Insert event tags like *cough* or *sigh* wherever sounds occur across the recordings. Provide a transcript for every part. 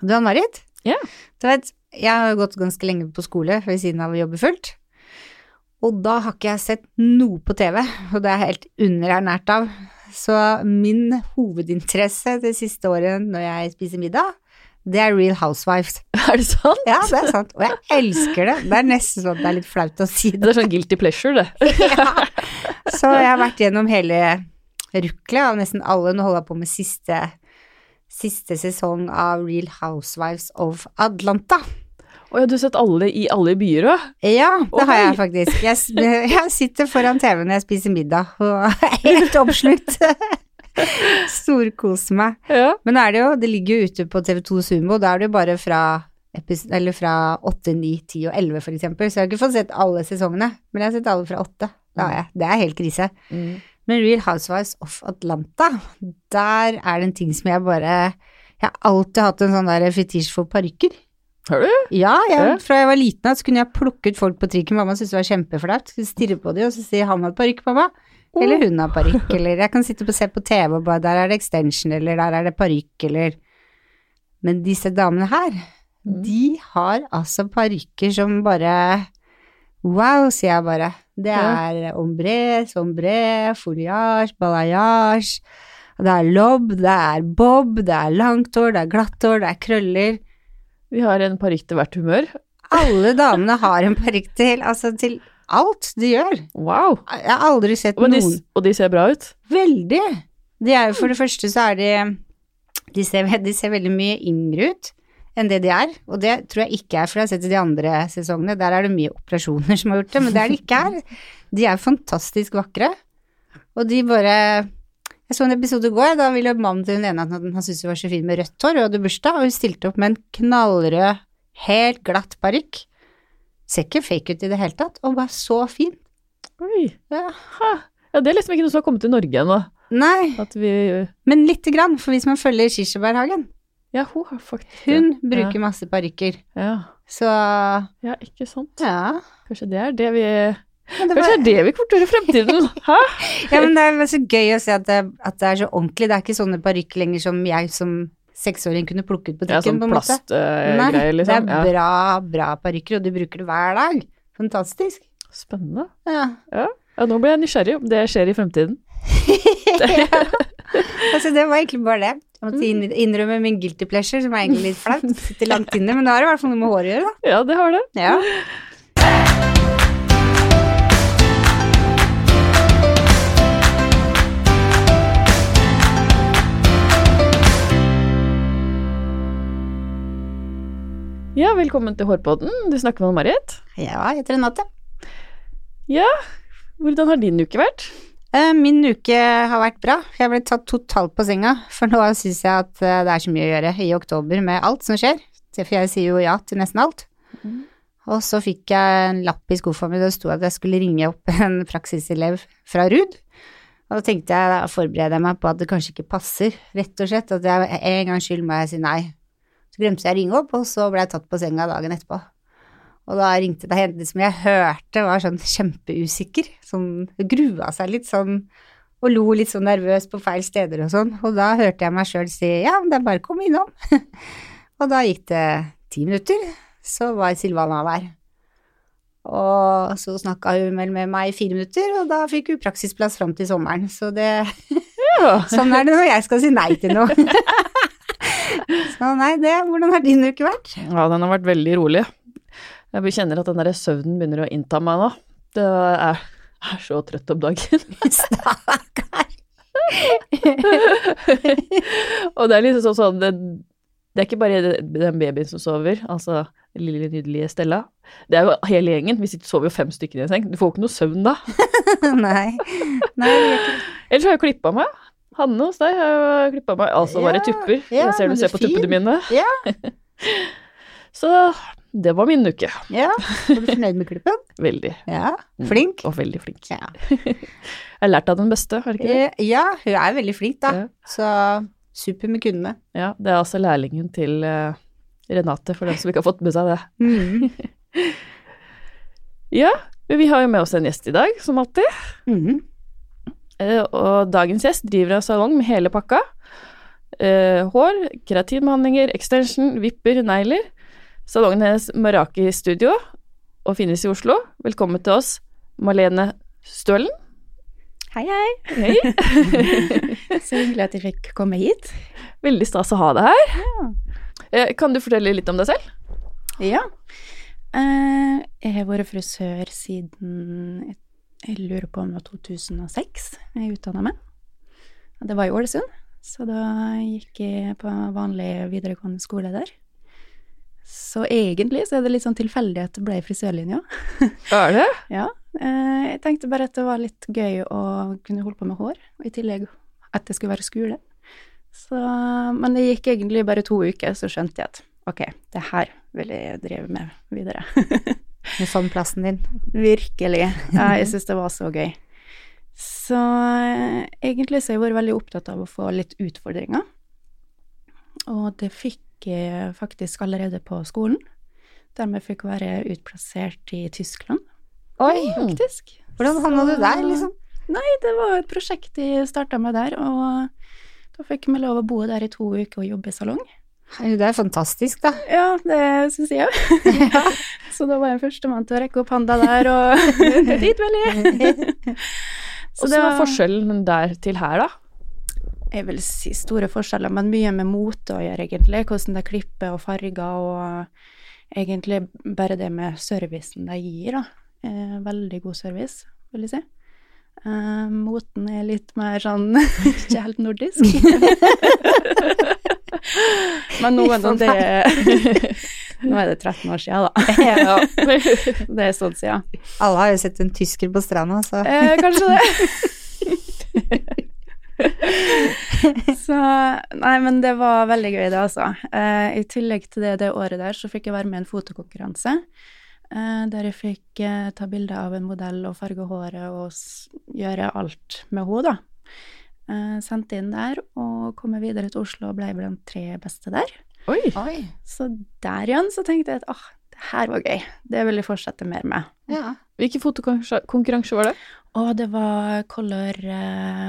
Du Ann-Marit? Ja. Du vet, jeg har jo gått ganske lenge på skole ved siden av å jobbe fullt. Og da har ikke jeg sett noe på TV, og det er jeg helt underernært av. Så min hovedinteresse det siste året når jeg spiser middag, det er Real Housewives. *laughs* Er det sant? Ja, det er sant. Og jeg elsker det. Det er nesten sånn at det er litt flaut å si det. Det er sånn guilty pleasure, det. *laughs* Ja. Så jeg har vært gjennom hele ruklet av nesten alle. Nå holder jeg på med siste, siste sesong av Real Housewives of Atlanta. Å ja, du har sett alle i alle byer òg? Ja, det har jeg faktisk. Jeg, jeg sitter foran TV når jeg spiser middag og er *laughs* helt oppslukt. *laughs* Storkoser meg. Ja. Men er det jo, det ligger jo ute på TV2 Sumo, da er det jo bare fra, eller fra 8, 9, 10 og 11 for eksempel, så jeg har ikke fått sett alle sesongene, men jeg har sett alle fra 8. Det. Det er helt krise. Mm. Men Real Housewives of Atlanta, der er det en ting som jeg bare Jeg har alltid hatt en sånn der fetisj for parykker. Har du? Ja, jeg, fra jeg var liten av så kunne jeg plukke ut folk på trikken. Mamma syntes det var kjempeflaut. Stirre på dem og så sier 'han har parykk, mamma'. Eller 'hun har parykk', *laughs* eller jeg kan sitte og se på TV og bare 'der er det extension', eller 'der er det parykk', eller Men disse damene her, Mm. de har altså parykker som bare Wow, sier jeg bare. Det er ombre, sombre, foliage, balayage. Det er lobb, det er bob, det er langt hår, det er glatt hår, det er krøller. Vi har en parykk til hvert humør. Alle *laughs* damene har en parykk til, altså til alt de gjør. Wow. Jeg har aldri sett Og de, noen og de ser bra ut. Veldig. De er for det første så er de de ser, de ser veldig mye yngre ut enn det de er, og det tror jeg ikke er, for jeg har sett i de andre sesongene, der er det mye operasjoner som har gjort det, men det er det ikke her. De er fantastisk vakre, og de bare Jeg så en episode i går, da ville mannen til hun ene at han syntes hun var så fin med rødt hår, og hadde bursdag, og hun stilte opp med en knallrød, helt glatt parykk. Ser ikke fake ut i det hele tatt, og var så fin. Oi. Ja. Ja, det er liksom ikke noe som har kommet til Norge ennå. Nei, vi men lite grann, for hvis man følger Kirsebærhagen Ja, hun har faktisk Hun bruker masse parykker. Ja. Så ja, ikke sant. ja. Kanskje det er det vi det, Kanskje det er det vi kommer til å gjøre i fremtiden. *laughs* Hæ? ja, men det er så gøy å se at det, at det er så ordentlig. Det er ikke sånne parykker lenger som jeg som seksåring kunne plukket på Ja, trikken, sånn på en måte. Nei, plastgreier, liksom. det er bra, bra parykker, og du bruker det hver dag. Fantastisk. Spennende. Ja. Ja, nå ble jeg nysgjerrig om det skjer i fremtiden. *laughs* Altså, det var egentlig bare det. Jeg måtte innrømme min guilty pleasure, som er egentlig litt flaut. *laughs* Sitter langt inne, men da har det i hvert fall noe med håret å gjøre, da. Ja, det har det. Ja. Ja, velkommen til Hårpodden. Du snakker med Marit. ja, jeg heter Renate. Ja, hvordan har din uke vært? Eh, Min uke har vært bra. Jeg ble tatt totalt på senga, for nå syns jeg at eh, det er så mye å gjøre i oktober med alt som skjer. For jeg sier jo ja til nesten alt. Mm. Og så fikk jeg en lapp i skuffa mi, det sto at jeg skulle ringe opp *laughs* en praksiselev fra Ruud. Og da tenkte jeg, da forbereder jeg meg på at det kanskje ikke passer, rett og slett. At jeg en gangs skyld må jeg si nei. Så glemte jeg å ringe opp, og så ble jeg tatt på senga dagen etterpå. Og da ringte det henne som jeg hørte var sånn kjempeusikker, sånn grua seg litt sånn og lo litt sånn nervøs på feil steder og sånn. Og da hørte jeg meg sjøl si ja, men det er bare å komme innom. *laughs* og da gikk det ti minutter, så var Silvana der. Og så snakka hun vel med meg i fire minutter, og da fikk hun praksisplass fram til sommeren. Så det *laughs* Sånn er det når jeg skal si nei til noe. *laughs* så nei, det Hvordan har din uke vært? ja, den har vært veldig rolig. Jeg kjenner at den der søvnen begynner å innta meg nå. Det er, er så trøtt om dagen. *laughs* Stakkar. og det er liksom sånn sånn det, det er ikke bare den babyen som sover, altså lille nydelige Stella. Det er jo hele gjengen. Vi sitter, sover jo fem stykker i en seng. Du får jo ikke noe søvn da. *laughs* nei. Nei. Ellers har jeg klippa meg. Hanne hos deg har jo klippa meg. Altså bare Ja, tupper. ja, jeg ser du ser på tuppene mine. Ja. *laughs* Så det var min uke. Ja, Var du fornøyd med klippen? *laughs* Veldig. Ja, flink? Og veldig flink. Ja. *laughs* Jeg har lært av den beste, har du ikke det? Eh, ja, hun er veldig flink da, Ja. så super med kundene. Ja, det er altså lærlingen til eh, Renate, for dem som ikke har fått med seg det. Mm. *laughs* Ja, vi har jo med oss en gjest i dag, som alltid. Mm. Og dagens gjest driver en salong med hele pakka. hår, keratinbehandlinger, extension, vipper, negler. Salongen hennes Maraki Studio og finnes i Oslo. Velkommen til oss, Malene Stølen. Hei, hei. Hei. *laughs* Så hyggelig at jeg fikk komme hit. Veldig stas å ha deg her. Ja. Kan du fortelle litt om deg selv? Ja. Eh, jeg har vært frisør siden jeg- lurer på om det var 2006 jeg utdanna meg. Det var i Ålesund, så da gikk jeg på vanlig videregående skole der. Så egentlig så er det litt sånn tilfeldig at det ble frisørlinja. *laughs* Er det? Ja. Eh, jeg tenkte bare at det var litt gøy å kunne holde på med hår, og i tillegg at det skulle være skole. Så, men det gikk egentlig bare to uker, så skjønte jeg at ok, det her vil jeg drive med videre. *laughs* Du fant plassen din. Virkelig. Ja, jeg *laughs* syns det var så gøy. Så eh, egentlig så har jeg vært veldig opptatt av å få litt utfordringer. Og det fikk faktisk allerede på skolen, Dermed fikk være utplassert i Tyskland, Oi! faktisk. Hvordan havna du der, liksom? Nei, det var et prosjekt de starta med der, og da fikk vi lov å bo der i to uker og jobbe i salong. Det er fantastisk, da. Ja, det syns jeg òg. *laughs* Så da var jeg førstemann til å rekke opp handa der, og dit vil jeg. Så Hvordan det var forskjellen der til her, da? Jeg vil si store forskjeller, men mye med mote å gjøre, egentlig. Hvordan de klipper og farger, og egentlig bare det med servicen de gir, da. Eh, veldig god service, vil jeg si. Eh, moten er litt mer sånn *laughs* ikke helt nordisk. *laughs* men nå er det *laughs* Nå er det 13 år siden, da. Det er sånn siden. Alle har jo sett en tysker på stranda, så Eh, kanskje det. *laughs* så Nei, men det var veldig gøy, det, altså. Eh, I tillegg til det det året der, så fikk jeg være med i en fotokonkurranse. Eh, der jeg fikk eh, ta bilde av en modell og farge håret og s gjøre alt med henne, da. Eh, sendte inn der og kom videre til Oslo og ble blant tre beste der. Oi. Oi. Så der igjen så tenkte jeg at åh, det her var gøy. Det vil jeg fortsette mer med. Ja. Hvilken fotokonkurranse var det? Og det var Color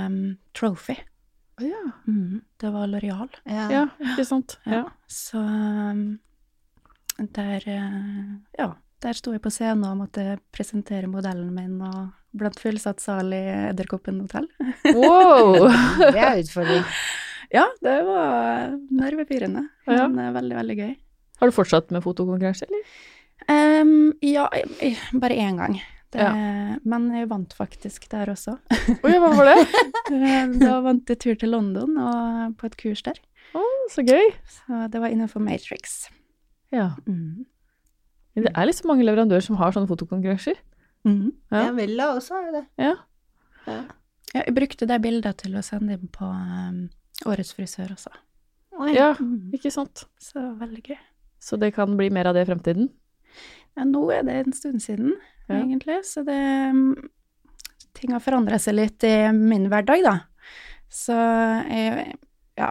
um, Trophy. Ja. Mm, det var Loreal. Ja. ja, ikke sant. Ja. Ja. Så um, der eh, Ja, der sto jeg på scenen og måtte presentere modellen min og blant fullsatt sal i Edderkoppen hotell. Wow! *laughs* Det er utfordring. Ja, det var nervepirrende, Ja. men eh, veldig, veldig gøy. Har du fortsatt med fotokonkurranse, eller? Um, ja, bare én gang. Det, Ja. Men jeg vant faktisk der også. Oi, hva var det? *laughs* Da vant jeg tur til London og på et kurs der. Å, så gøy. Så det var innenfor Matrix. Ja. Mm. Men Det er liksom mange leverandører som har sånne fotokonkurranser. Mm. Ja. Ja, Vella også har det. Ja. Ja, jeg brukte de bildene til å sende inn på um, Årets frisør også. Oi. ja, Mm. ikke sant. Så veldig gøy. Så det kan bli mer av det i fremtiden? Ja, nå er det en stund siden, Ja. egentlig, så det um, Ting har forandret seg litt i min hverdag, da. Så jeg ja,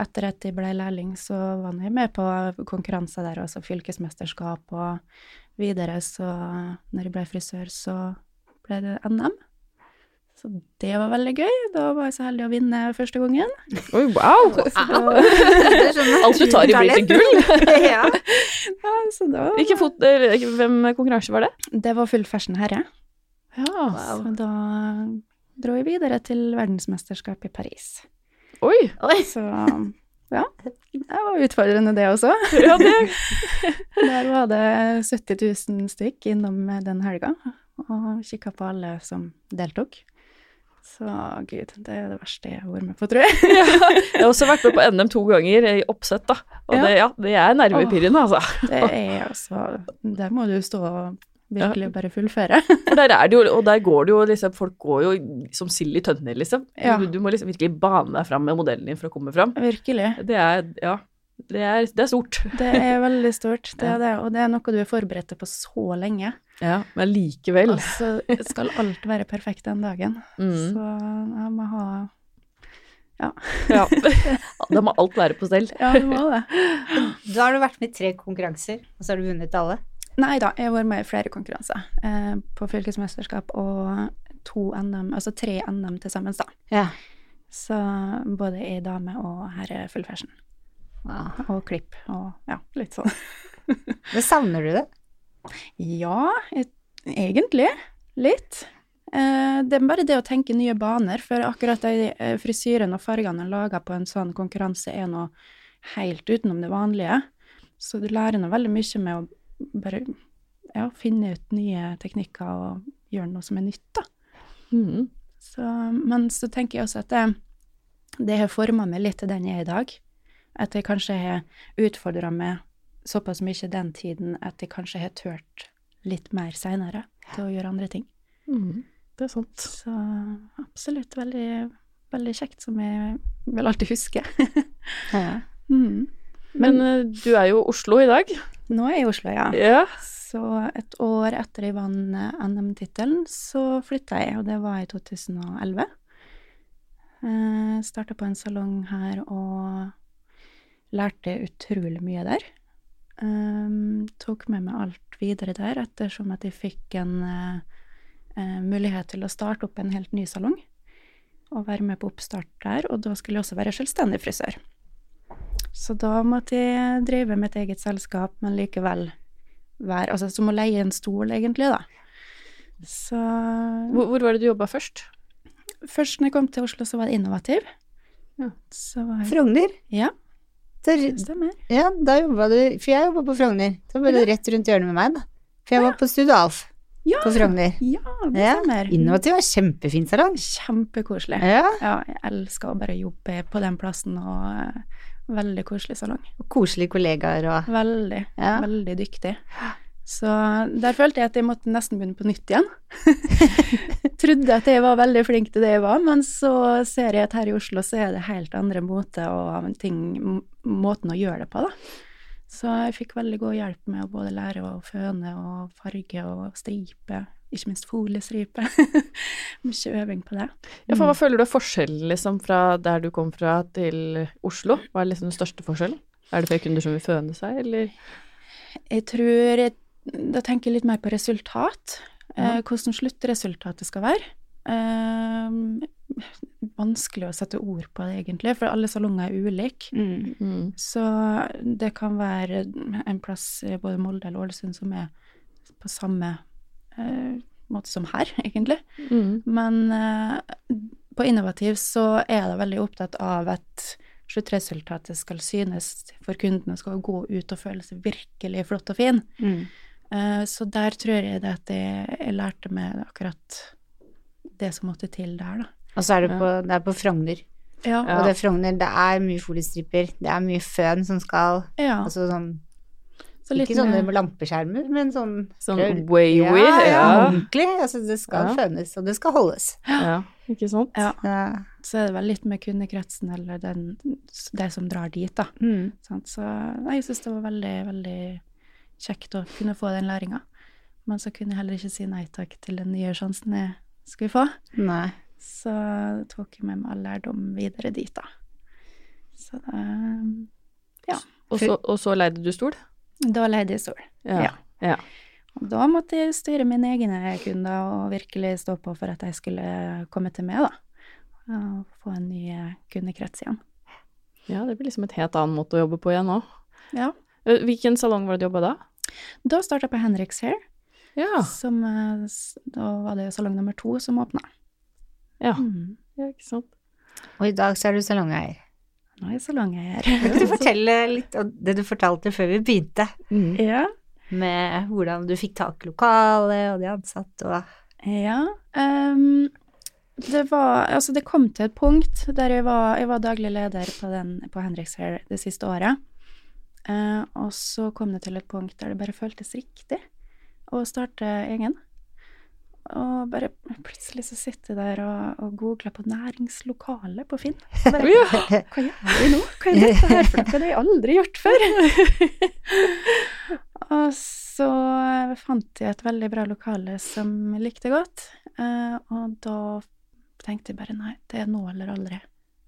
etter at jeg ble lærling, så var jeg med på konkurranser der, også fylkesmesterskap og videre, så når jeg ble frisør, så ble det NM. Så det var veldig gøy. Da var jeg så heldig å vinne første gangen. Oi, wow! *laughs* *laughs* Er sånn Alt du tar i blir til gull. *laughs* ja. Ja, så da Hvilken fot... Hvem konkurranse var det? Det var full fashion herre. Ja. Så da dro jeg videre til verdensmesterskap i Paris. Oi! Oi. Så ja, det var utfordrende det også. Ja, det Der var det 70 000 stykk innom den helga, og kikka på alle som deltok. Så gud, det er det verste jeg har vært med på, tror jeg. Jeg har også vært med på NM to ganger i oppsett, da. Og Ja. det, ja, det er nervepirrende, altså. Det er altså Der må du stå og virkelig bare fullføre. Der er det jo, og der går det jo liksom Folk går jo som sild i tønner, liksom. Ja. Du, du må liksom virkelig bane deg fram med modellen din for å komme fram. Virkelig. Det er Ja. Det er, det er stort. Det er veldig stort, det Ja. er det. Og det er noe du er forberedt på så lenge. Ja, men likevel. Altså, skal alt være perfekt den dagen. Mm. Så jeg må ha Ja. *laughs* Da må alt være på stell. Ja, det må det. Da har du vært med i tre konkurranser, og så har du vunnet alle. Nei da, jeg har vært med i flere konkurranser. Eh, på fylkesmesterskap og to NM, altså tre NM til sammen, da. Ja. Så både i dame og herre full fashion. Wow. Og klipp og ja, litt sånn. Men savner du det? Ja, et, egentlig. Litt. Eh, det er bare det å tenke nye baner, for akkurat de eh, frisyrene og fargene en lager på en sånn konkurranse, er noe helt utenom det vanlige. Så du lærer nå veldig mye med å bare ja, finne ut nye teknikker og gjøre noe som er nytt, da. Mm. Så, men så tenker jeg også at det, det har forma meg litt til den jeg er i dag. At jeg kanskje har utfordra meg såpass mye den tiden at jeg kanskje har turt litt mer seinere til å gjøre andre ting. Mm, Det er sant. Så absolutt veldig, veldig kjekt, som jeg vil alltid huske. *laughs* Ja. mm. Men eh, du er jo i Oslo i dag. Nå er jeg i Oslo, ja. Ja. Så et år etter jeg vant eh, NM-tittelen, så flytta jeg, og det var i 2011. Eh, Starta på en salong her og lærte utrolig mye der. Um, tok med meg alt videre der, ettersom at jeg fikk en uh, mulighet til å starte opp en helt ny salong. Og være med på oppstart der, og da skulle jeg også være selvstendig frisør. Så da måtte jeg drive med et eget selskap, men likevel være Altså som å leie en stol, egentlig, da. Så Hvor, hvor var det du jobba først? Først når jeg kom til Oslo, så var det innovativ. Ja. Så var jeg Frogner? Ja, Så, stemmer. ja, da jobba du For jeg jobba på Frogner. Da var du rett rundt hjørnet med meg, da. For jeg var på Studio Alf Ja, på Frogner. ja det Ja, stemmer. Innovativ er kjempefin salong. Kjempekoselig. Ja, Ja, jeg elsker å bare jobbe på den plassen, og eh, veldig koselig salong. og koselige kollegaer og Veldig, Ja. veldig dyktig. Så der følte jeg at jeg måtte nesten begynne på nytt igjen. *laughs* Trodde at jeg var veldig flink til det jeg var, men så ser jeg at her i Oslo så er det helt andre måter og ting, måten å gjøre det på, da. Så jeg fikk veldig god hjelp med å både lære å føne og farge og stripe, ikke minst foliestripe. *laughs* Mye øving på det. Ja, for hva føler du er forskjellen liksom, fra der du kom fra til Oslo? Hva er liksom den største forskjellen? Er det flere kunder som vil føne seg, eller? Jeg tror jeg, Da tenker jeg litt mer på resultat. Ja. Eh, hvordan sluttresultatet skal være. Eh, vanskelig å sette ord på det, egentlig, for alle salonger er ulike. mm. Mm. Så det kan være en plass i både Molde eller Ålesund som er på samme eh, måte som her, *laughs* egentlig. Mm. Men eh, på innovativ så er det veldig opptatt av at sluttresultatet skal synes for kundene, skal gå ut og føle seg virkelig flott og fin. Mm. Eh, Så der tror jeg det at jeg, jeg lærte meg akkurat det som måtte til der, da. Og så er det på, det er på Frogner. Ja. Og det er Frogner, det er mye foliestriper, det er mye føn som skal ja. Altså sånn Så litt Ikke sånne med- med lampeskjermer, men sånn Sånn way-way? Ja, ja, Ja. ordentlig. Altså det skal Ja. fønes, og det skal holdes. ja. Ikke sant? Ja. Ja. Så er det vel litt med kundekretsen eller den, det som drar dit, da. Mm. Så nei, jeg syns det var veldig, veldig kjekt å kunne få den læringa. Men så kunne jeg heller ikke si nei takk til den nye sjansen jeg skulle få. Nei. Så tok jeg med meg all lærdom videre dit, da. Så det Og så, og så leide du stol? Da leide jeg stol. Ja. ja. Og da måtte jeg styre mine egne kunder og virkelig stå på for at jeg skulle komme til meg, da. Og få en ny kundekrets igjen. Ja, det blir liksom et helt annen måte å jobbe på igjen òg. Ja. Eh, Hvilken salong var det du jobba da? Da starta jeg på Henriks Hair, Ja. som eh, Da var det salong nummer to som åpna. Ja, Mm. ja ikke sant. Og i dag så er du salongeier. Nå er jeg salongeier. Kan du fortelle litt om det du fortalte før vi begynte, ja. med hvordan du fikk tak i lokalet og de ansatte og Ja. Um, det var Altså, det kom til et punkt der jeg var, jeg var daglig leder på, den, på Henriks Hair det siste året. Eh, og så kom det til et punkt der det bare føltes riktig å starte egen. Og bare plutselig så sitter jeg der og, og googler på næringslokale på Finn. Og Bare, Ja. Hva gjør vi nå? Hva er dette her for noe? Det har jeg aldri gjort før. *laughs* og så fant jeg et veldig bra lokale som likte godt. eh, og da tenkte jeg bare nei, det er nå eller aldri.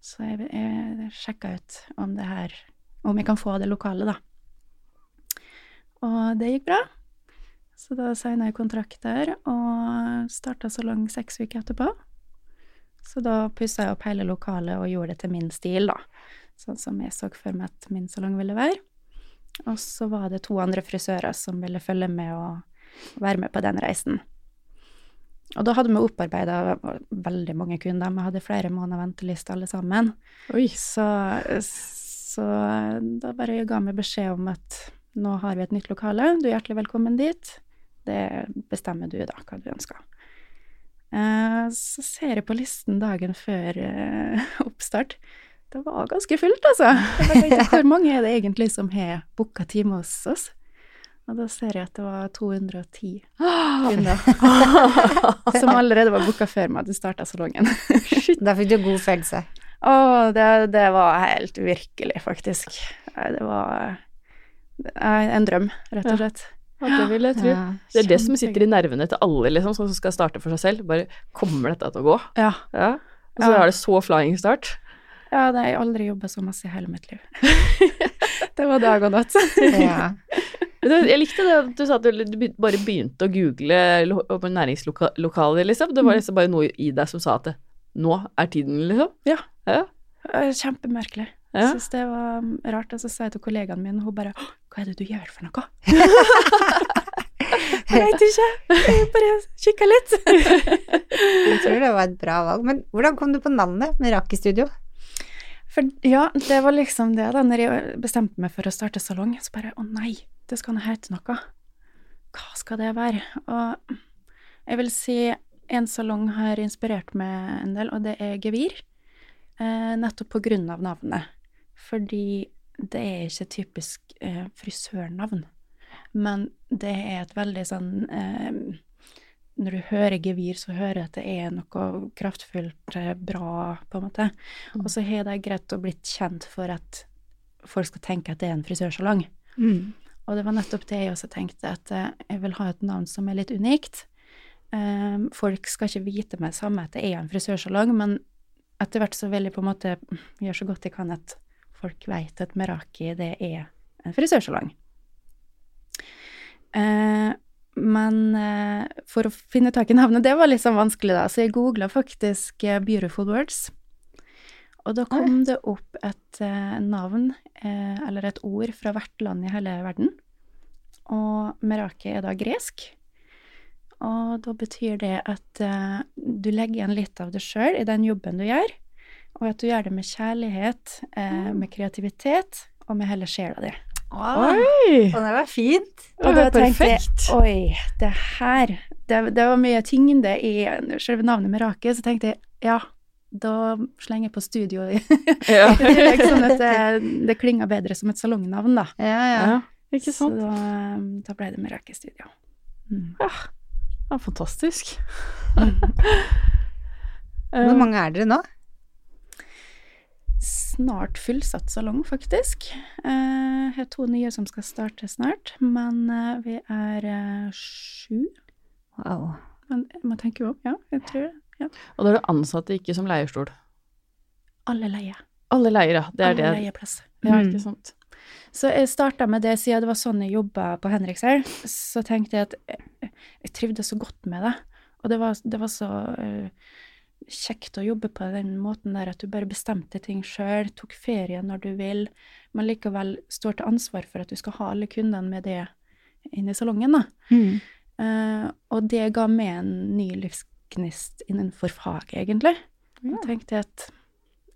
Så jeg, jeg sjekka ut om det her Om jeg kan få det lokalet, da. Og det gikk bra. Så da signa jeg kontrakt der, og starta salong seks uker etterpå. Så da pussa jeg opp hele lokalet og gjorde det til min stil, da. Sånn som jeg så for meg at min salong ville være. Og så var det to andre frisører som ville følge med og være med på den reisen. Og da hadde vi opparbeida veldig mange kunder. Vi hadde flere måneder venteliste alle sammen. Oi. Så, så da bare ga vi beskjed om at nå har vi et nytt lokale, du er hjertelig velkommen dit. Det bestemmer du da, hva du ønsker. Eh, så ser jeg på listen dagen før eh, *laughs* oppstart. Det var ganske fullt, altså. Jeg tenkte, *laughs* Hvor mange er det egentlig som har booka time hos oss? Og da ser jeg at det var 210 kunder *laughs* som allerede var booka før vi hadde starta salongen. Da fikk du god følelse. Å, det, det var helt virkelig, faktisk. Det var eh, en drøm, rett og slett. Ja, det vil jeg tro. Ja. Det er det som sitter i nervene til alle, liksom, som skal starte for seg selv. Bare kommer dette til å gå? Ja. Ja. Og så Ja. er det så flying start. ja det har jeg aldri jobba så masse i hele mitt liv. *laughs* det var dag og natt. *laughs* Ja. *laughs* Jeg likte det du sa at du bare begynte å google lo- næringslokaler, liksom. Det var liksom bare noe i deg som sa at det, nå er tiden, liksom. Ja. Ja. Eh, Kjempemerkelig. Jeg Ja. syns det var mm, rart. Og så sa jeg til kollegaen min, og hun bare Hva er det du gjør for noe? *laughs* jeg vet ikke. Jeg bare kikka litt. Jeg tror det var et bra valg. Men hvordan kom du på navnet Meraki Studio? For ja, det var liksom det da når jeg bestemte meg for å starte salong. Så bare å nei, det skal nå hete noe. Hva skal det være? Og jeg vil si en salong har inspirert meg en del, og det er Gevir. Eh, nettopp på grunn av navnet. Fordi det er ikke typisk eh, frisørnavn. Men det er et veldig sånn eh, Når du hører gevir, så hører jeg at det er noe kraftfullt, eh, bra, på en måte. Og så har det greit å blitt kjent for at folk skal tenke at det er en frisørsalong. Og det var nettopp det jeg også tenkte, at eh, jeg vil ha et navn som er litt unikt. Eh, folk skal ikke vite med det samme at det er en frisørsalong, men etter hvert så vil jeg på en måte gjøre så godt jeg kan at folk vet at Meraki, det er en frisørsalong. Eh, men eh, for å finne tak i navnet, det var litt sånn vanskelig, da. Så jeg googla faktisk eh, 'Beautiful Words'. Og da kom det opp et eh, navn, eh, eller et ord, fra hvert land i hele verden. Og Meraki er da gresk. Og da betyr det at uh, du legger igjen litt av deg sjøl i den jobben du gjør, og at du gjør det med kjærlighet, uh, med kreativitet og med hele sjela di. Oi! Og det var fint. Og Det da var tenkte jeg perfekt. oi, det her det, det var mye tyngde i selve navnet Mirakel, så tenkte jeg ja, da slenger jeg på studio *laughs* i Ja. tillegg, sånn at det, det klinger bedre som et salongnavn, da. Ja, ja. ja. Ikke sant? Så da, da ble det Mirakel Studio. Mm. Ja, fantastisk. *laughs* Hvor mange er dere nå? Snart fullsatt salong, faktisk. Eh, Jeg har to nye som skal starte snart, men eh, vi er eh, sju. Wow. Men jeg må tenke om, ja, jeg tror det. Ja. Og da er du ansatte ikke som leierstol. Alle leier. Alle leier, ja. Det er Alle det. leier plass. Ja, Mm. ikke sant. Så jeg starta med det siden det var sånn jeg jobba på Henriksel, Så tenkte jeg at jeg, jeg trivdes så godt med det. Og det var, det var så uh, kjekt å jobbe på den måten der at du bare bestemte ting sjøl, tok ferie når du vil, men likevel står til ansvar for at du skal ha alle kundene med det inn i salongen. da. Mm. Uh, og det ga meg en ny livsgnist innenfor faget, egentlig. Ja. Jeg tenkte at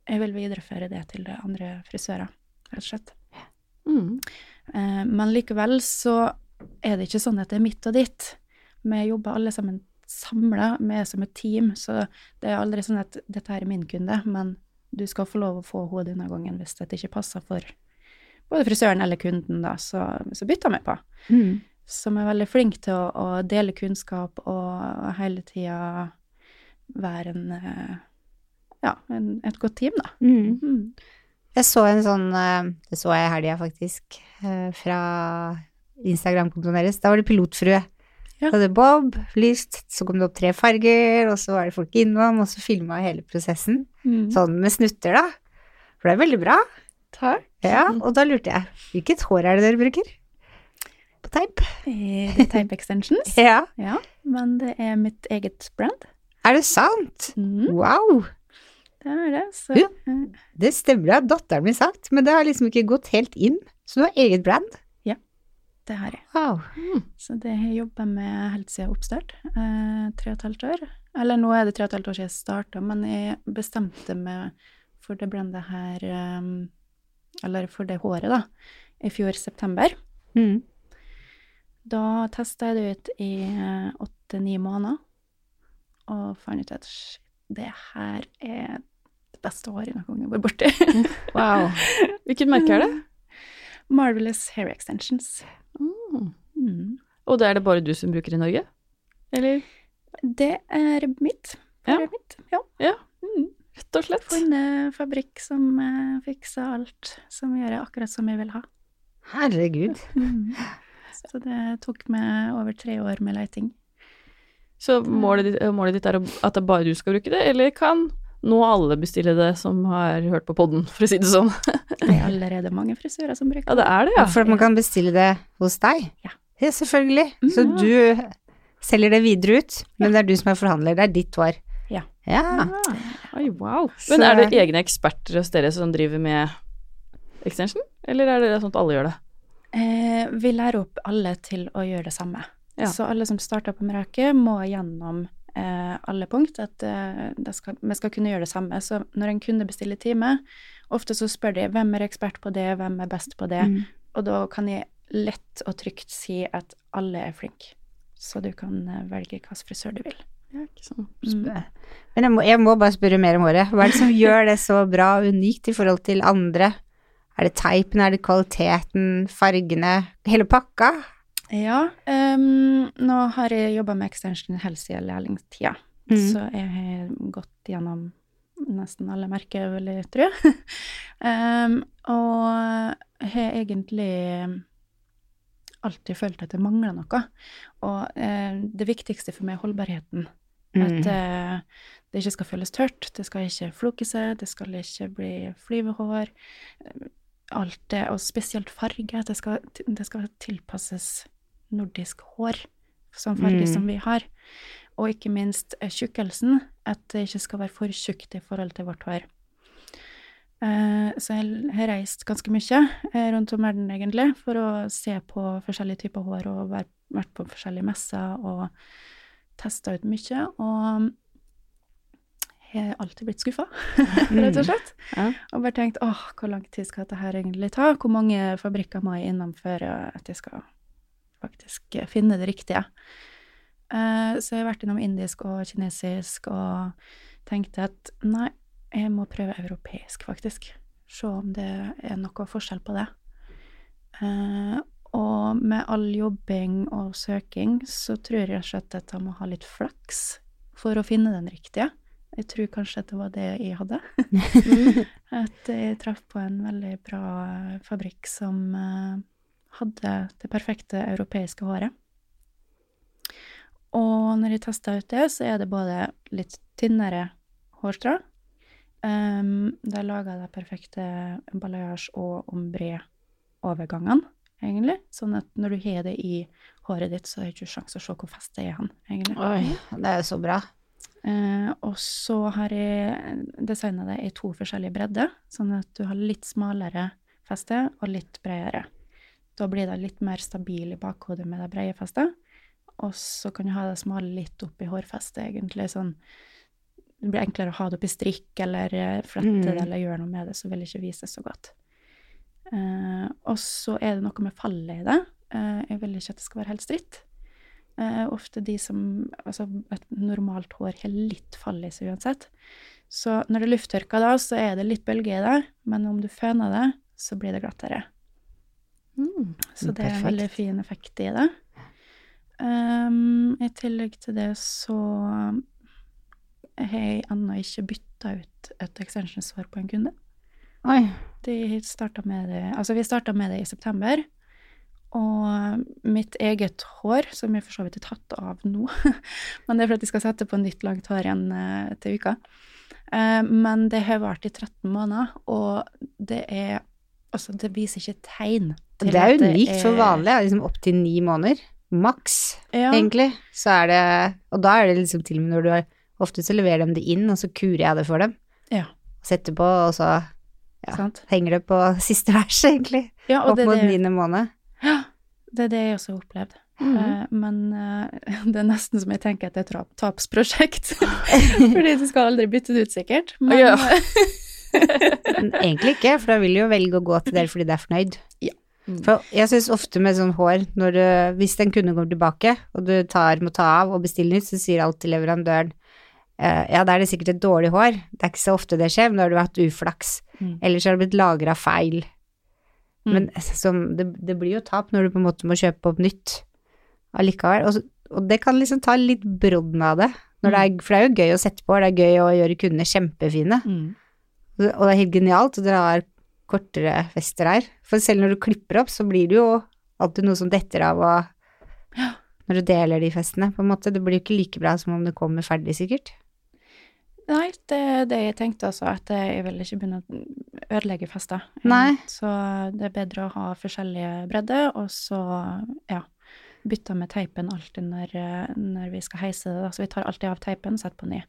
jeg vil videreføre det til andre frisører, rett og slett. Mm. Eh, men likevel så er det ikke sånn at det er mitt og ditt. Vi jobber alle sammen samla, vi er som et team, så det er aldri sånn at dette her er min kunde, men du skal få lov å få hodet denne gangen hvis dette ikke passer for både frisøren eller kunden, da, så, så bytter vi på. Mm. Som er veldig flink til å, å dele kunnskap og hele tida være en eh, ja, en, et godt team, da. Mm. Mm. Jeg så en sånn eh, Det så jeg i helga, faktisk, eh, fra Instagram-kontoen deres. Da var det pilotfrue. Ja. Så hadde Bob lyst, så kom det opp tre farger, og så var det folk innom, og så filma hele prosessen. Mm. Sånn med snutter, da. For det er veldig bra. Takk. Ja, og da lurte jeg, hvilket hår er det dere bruker? På teip? Eh, Tape Extensions. *laughs* Ja. Ja, men det er mitt eget brand. Er det sant? Mm. Wow! Det er det. Så Ja. eh, Det stemmer, det har datteren min sagt, men det har liksom ikke gått helt inn. Så du har eget brand? Ja, det har jeg. Wow. Så det har jeg jobba med helt siden oppstart. Eh, tre og et halvt år. Eller nå er det tre og et halvt år siden jeg starta, men jeg bestemte meg for det brandet her um, Eller for det håret, da, i fjor september. Mm. Da testa jeg det ut i åtte-ni måneder, og fant ut at det her er beste håret i noen gang jeg vært borti. *laughs* Wow. Hvilket merke er det? *laughs* Marvelous hair extensions. Mm. Mm. Og det er det bare du som bruker i Norge? Eller? Det er mitt. Ja. Mitt. Ja. Ja, Mm. rett og slett. Funnet fabrikk som uh, fikser alt, som gjør det akkurat som jeg vil ha. Herregud. *laughs* Mm. Så det tok meg over tre år med leiting. Så målet ditt, målet ditt er at det bare du skal bruke det, eller kan nå alle bestille det som har hørt på podden, for å si det sånn? *laughs* Det er allerede mange frisører som bruker det. Ja, det er det, ja. For at man kan bestille det hos deg? Ja. Ja, selvfølgelig. Så Mm. du selger det videre ut, men det er du som er forhandler, det er ditt hår. Ja. Ja. Oi, wow. Så- Men er det egne eksperter hos dere som driver med extension, eller er det sånn at alle gjør det? Eh, vi lærer opp alle til å gjøre det samme. Ja. Så alle som starter på Merake, må gjennom alle punkt. At eh, det skal, vi skal kunne gjøre det samme. Så når en kunde bestiller time, ofte så spør de hvem er ekspert på det, hvem er best på det. Mm. Og da kan jeg lett og trygt si at alle er flinke. Så du kan eh, velge hvilken frisør du vil. Ja, ikke sånn. Mm. Men jeg må, jeg må bare spørre mer om håret. Hva er det som *laughs* gjør det så bra og unikt i forhold til andre? Er det teipen, er det kvaliteten, fargene, hele pakka? Ja, Um, nå har jeg jobba med extension i siden lærlingtida, Mm. Så jeg har gått gjennom nesten alle merker, vil jeg tro. *laughs* um, og har egentlig alltid følt at det mangler noe. Og eh, det viktigste for meg er holdbarheten. At eh, det ikke skal føles tørt, det skal ikke floke seg, det skal ikke bli flyvehår. eh, Alt det, og spesielt farge. Det skal, det skal tilpasses nordisk hår, som farge Mm. som vi har. Og ikke minst eh, tjukkelsen, at det ikke skal være for tjukt i forhold til vårt hår. Eh, så jeg har reist ganske mye eh, rundt om verden, egentlig, for å se på forskjellige typer hår og vært, vært på forskjellige messer og testa ut mye. Og jeg har alltid blitt skuffa, *laughs* rett og slett. Ja. Og bare tenkt åh, hvor lang tid skal dette her egentlig ta? Hvor mange fabrikker må jeg innom før at jeg skal faktisk finne det riktige? Eh, så jeg har vært innom indisk og kinesisk og tenkte at nei, jeg må prøve europeisk, faktisk. Se om det er noe forskjell på det. Eh, og med all jobbing og søking, så tror jeg rett og slett at jeg må ha litt flaks for å finne den riktige. Jeg tror kanskje at det var det jeg hadde. *laughs* At jeg traff på en veldig bra eh, fabrikk som eh, hadde det perfekte europeiske håret. Og når jeg testa ut det, så er det både litt tynnere hårstrå. Um, de laga det perfekte balayage og ombre-overgangene, egentlig. Sånn at når du har det i håret ditt, så er det ikke sjanse å se hvor festet er hen, egentlig. Oi, det er så bra. Uh, og så har jeg designa det i to forskjellige bredder, sånn at du har litt smalere feste og litt bredere. Da blir det litt mer stabil i bakhodet med det brede festet. Og så kan du ha det smale litt opp i hårfestet, egentlig. sånn Det blir enklere å ha det oppi strikk eller eh, flette det Mm. eller gjøre noe med det, så vil det ikke vise så godt. Uh, og så er det noe med fallet i det. Uh, jeg vil ikke at det skal være helt stritt. Uh, ofte de som Altså, et normalt hår har litt fall i seg uansett. Så når det er lufttørka da, så er det litt bølge i det, men om du føner det, så blir det glattere. Mm. Så det er en veldig fin effekt i det. Um, I tillegg til det så har jeg ennå ikke bytta ut et extensionsår på en kunde. Oi. De startet med det, altså vi starta med det i september. Og mitt eget hår, som jeg for så vidt er tatt av nå *laughs* Men det er for at jeg skal sette på nytt langt hår igjen eh, til uka. Eh, men det har vart i 13 måneder, og det er Altså, det viser ikke tegn til Det er unikt for vanlig, ja, liksom opp til ni måneder. Maks, Ja, egentlig. Så er det Og da er det liksom til og med når du har Ofte så leverer de det inn, og så kurer jeg det for dem. Ja. Setter på, og så Ja. Henger det på *laughs* siste vers, egentlig. Ja, og Opp det, mot det, niende måned. det er det jeg også har opplevd. Mhm. Eh, men eh, *laughs* det er nesten som jeg tenker at det er et tapsprosjekt. *laughs* Fordi du skal aldri bytte det ut, sikkert. Men, Ja. Men egentlig ikke, for da vil du jo velge å gå til dere fordi det er fornøyd. Ja. Mm. For jeg syns ofte med sånn hår, når du, hvis en kunde går tilbake, og du tar, må ta av og bestille nytt, så sier alltid leverandøren Uh, ja, da er det sikkert et dårlig hår, det er ikke så ofte det skjer, men da har du hatt uflaks, Mm. eller så har det blitt lagra feil. Mm. Men som, det, det blir jo tap når du på en måte må kjøpe opp nytt allikevel, og, og det kan liksom ta litt brodden av det, når det er, for det er jo gøy å sette på, det er gøy å gjøre kundene kjempefine. Mm. Og og det er helt genialt, og dere har kortere fester her. For selv når du klipper opp, så blir det jo alltid noe som detter av, og når du deler de festene, på en måte. Det blir jo ikke like bra som om det kommer ferdig, sikkert. Nei, det er det jeg tenkte også, at jeg vil ikke begynne å ødelegge fester. Nei. Så det er bedre å ha forskjellige bredder, og så, ja, bytte med teipen alltid når, når vi skal heise det. Så vi tar alltid av teipen, setter på ny.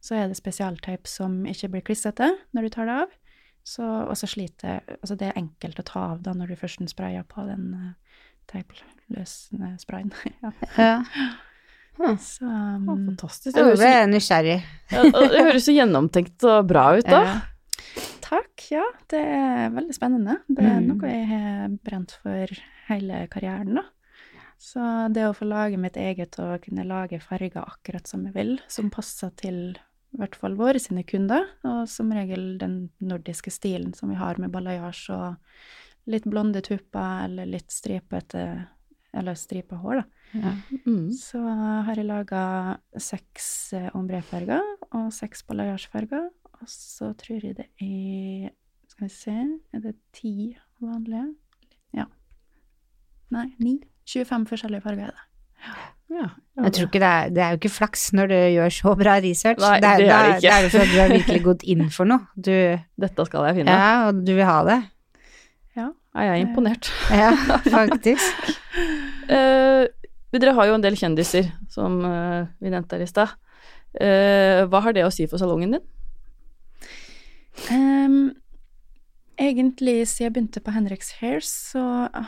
Så er det spesialteip som ikke blir klissete når du tar det av. Så, og så sliter Altså, det er enkelt å ta av da når du først sprayer på den uh, teipløsende sprayen. *laughs* ja. Ja. Så um, um, Fantastisk. Det høres, ble nysgjerrig. ja, det høres så gjennomtenkt og bra ut, da. Ja. takk, ja. Det er veldig spennende. Det er Mm. noe jeg har brent for hele karrieren, da. Så det å få lage mitt eget og kunne lage farger akkurat som jeg vil, som passer til i hvert fall våre sine kunder, og som regel den nordiske stilen som vi har med balayage og litt blonde tupper eller litt stripete eller stripa hår, da. Ja. Mm. Så har jeg laga seks eh, ombre-farger og seks balayage-farger. Og så tror jeg det er Skal vi se Er det ti vanlige? Ja. Nei, ni. 25 forskjellige farger er det. Ja. Jeg tror ikke det er, det er jo ikke flaks når du gjør så bra research. Nei, det, er, det er det ikke. det er jo for at du har virkelig gått inn for noe. Du, Dette skal jeg finne. ja, og du vil ha det. Ja. Ja, jeg er imponert. *laughs* Ja, faktisk. *laughs* uh, dere har jo en del kjendiser, som uh, vi nevnte her i stad. Uh, hva har det å si for salongen din? Um, egentlig, siden jeg begynte på Henriks Hairs, så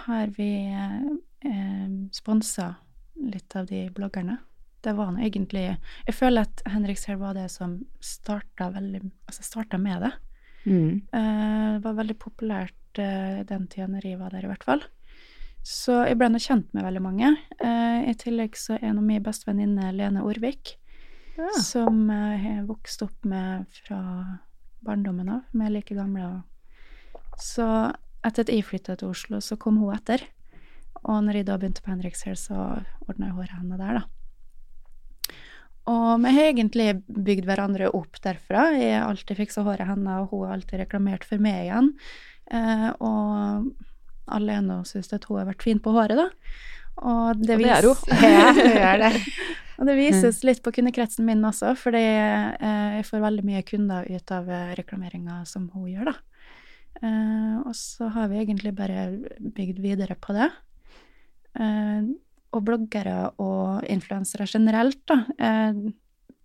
har vi eh, sponsa litt av de bloggerne. Det var nå egentlig Jeg føler at Henriks Hair var det som starta veldig Altså starta med det. Mm. Uh, det var veldig populært uh, den tida når jeg var der, i hvert fall. Så jeg ble nå kjent med veldig mange. Uh, I tillegg så er nå min bestevenninne Lene Orvik, som eh, jeg vokste opp med fra barndommen av. Vi er like gamle. Og... Så etter at jeg flytta til Oslo, så kom hun etter. Og når jeg da begynte på Henriks Hair, så ordna jeg håret henne der, da. Og vi har egentlig bygd hverandre opp derfra. Jeg har alltid fiksa håret hennes, og hun har alltid reklamert for meg igjen. Eh, og alle ennå syns at hun har vært fin på håret, da. Og det, Og det er hun. *laughs* Ja, *laughs* det. og det vises litt på kundekretsen min også, fordi eh, jeg får veldig mye kunder ut av eh, reklameringa som hun gjør, da. Eh, og så har vi egentlig bare bygd videre på det. Eh, og bloggere og influensere generelt, da. Eh,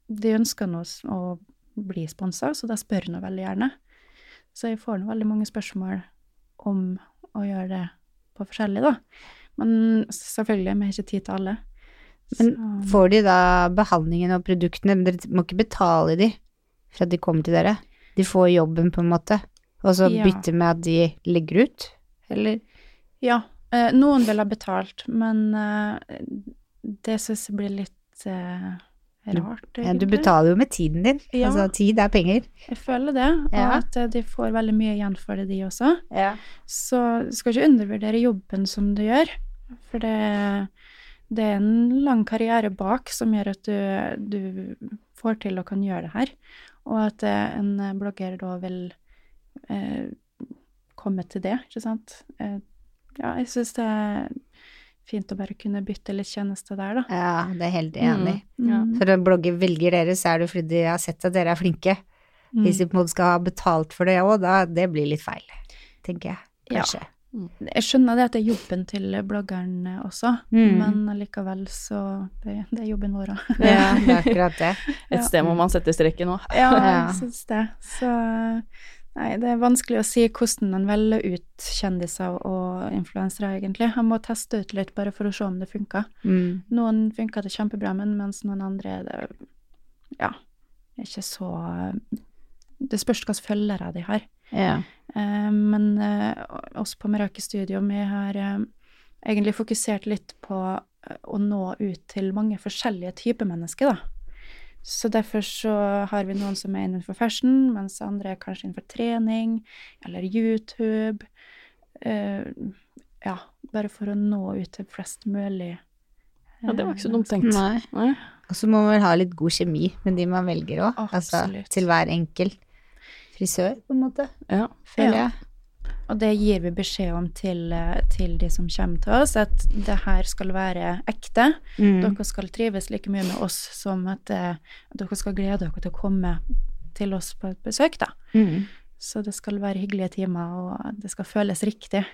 de ønsker nå å bli sponsa, så da spør nå veldig gjerne. Så jeg får nå veldig mange spørsmål om å gjøre det på forskjellig, da. Men selvfølgelig, vi har ikke tid til alle. Men Så- Får de da behandlingen og produktene, men dere må ikke betale de for at de kommer til dere? De får jobben, på en måte, og så Ja. bytter med at de legger ut, eller? Ja, eh, noen vil ha betalt, men eh, det syns jeg blir litt eh, rart, Ja, du betaler jo med tiden din. Ja. Altså, tid er penger. Jeg føler det, og Ja. at eh, de får veldig mye igjen for det, de også. Ja. Så du skal ikke undervurdere jobben som du gjør, for det, det er en lang karriere bak som gjør at du, du får til og kan gjøre det her. Og at eh, en blogger da vil eh, komme til det, ikke sant. Ja, jeg syns det er fint å bare kunne bytte litt tjeneste der, da. Ja, det er helt enig Mm. Ja. Mm. For når blogger velger dere, så er det fordi de har sett at dere er flinke. Mm. Hvis de på en måte skal ha betalt for det òg, da det blir litt feil, tenker jeg. Ja. Jeg skjønner det at det er jobben til bloggeren eh, også, Mm. men likevel så det, det er jobben vår òg. Ja, *laughs* det er akkurat det. Et sted må man sette streken òg. Ja, Ja. jeg syns det. Så nei, det er vanskelig å si hvordan en velger ut kjendiser og influensere, egentlig. Jeg må teste ut litt bare for å se om det funker. Mm. Noen funker det kjempebra, men mens noen andre er det ja, ikke så Det spørs hvilke følgere de har. Ja. Eh, men eh, oss på Meraki Studio, vi har eh, egentlig fokusert litt på eh, å nå ut til mange forskjellige typer mennesker, da. Så derfor så har vi noen som er innenfor fashion, mens andre er kanskje innenfor trening eller YouTube. Uh, ja, bare for å nå ut til flest mulig. Ja, det var ikke så dumt tenkt. Nei. Nei. Og så må man vel ha litt god kjemi med de man velger òg. Altså til hver enkel frisør, på en måte, Ja. føler Ja. Og det gir vi beskjed om til, eh, til de som kommer til oss, at det her skal være ekte. Mm. Dere skal trives like mye med oss som at, eh, at dere skal glede dere til å komme til oss på et besøk, da. Mm. Så det skal være hyggelige timer, og det skal føles riktig.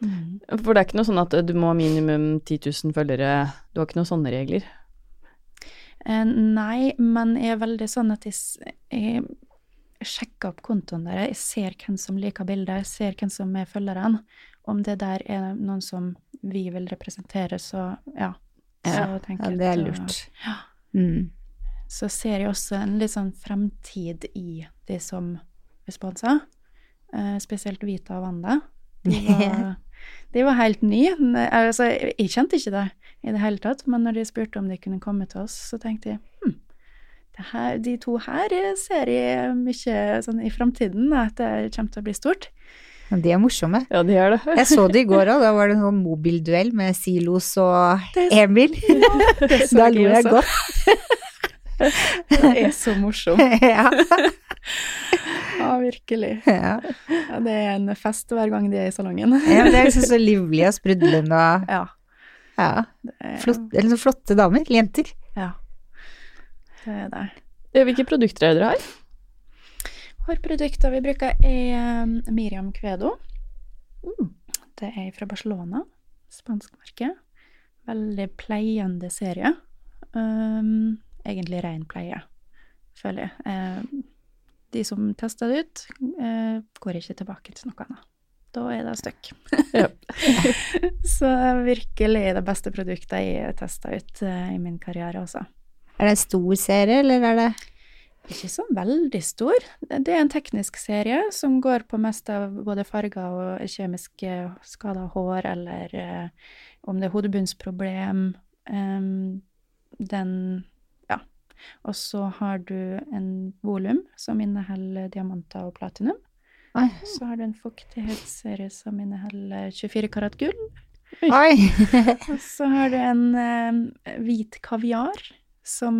Mm. For det er ikke noe sånn at du må ha minimum 10 000 følgere, du har ikke noen sånne regler? Eh, nei, men jeg er veldig sånn at jeg, jeg sjekker opp kontoen der. Jeg ser hvem som liker bildet, jeg ser hvem som er følgerne. Om det der er noen som vi vil representere, så ja. Så Ja, Ja, det er at, lurt. Ja. Mm. så ser jeg også en litt sånn fremtid i de som er sponsa. Eh, spesielt Vita og Wanda. De *laughs* var, de var helt nye. Altså, jeg kjente ikke det i det hele tatt, men når de spurte om de kunne komme til oss, så tenkte jeg her, de to her ser jeg mye sånn i fremtiden, at det kommer til å bli stort. Ja, de er morsomme. Ja, de er det. *laughs* Jeg så det i går òg, da var det en sånn mobilduell med Silos og Emil. Det *laughs* Da lo jeg også. godt. *laughs* Det er så morsomt. ja. Ja, virkelig. Ja. Ja, det er en fest hver gang de er i salongen. ja, men det er liksom så livlig og sprudlende og Ja. ja. Flott, eller så flotte damer. Jenter. Ja. Det er det. Hvilke produkter er det dere har? Hårprodukter vi bruker er um, Miriam Kvedo. Mm. Det er fra Barcelona, spansk merke. Veldig pleiende serie. Um, egentlig ren pleie, føler jeg. Um, de som tester det ut, uh, går ikke tilbake til noe annet. Da er det stuck. *laughs* Så virkelig det beste produktet jeg har testa ut uh, i min karriere også. Er det en stor serie, eller er det Ikke så veldig stor. Det er en teknisk serie som går på mest av både farger og kjemiske skader av hår, eller uh, om det er hodebunnsproblem. Um, den Ja. Og så har du en volum som inneholder diamanter og platinum. Oi. Så har du en fuktighetsserie som inneholder 24 karat gull. Oi! Og så har du en eh, hvit kaviar som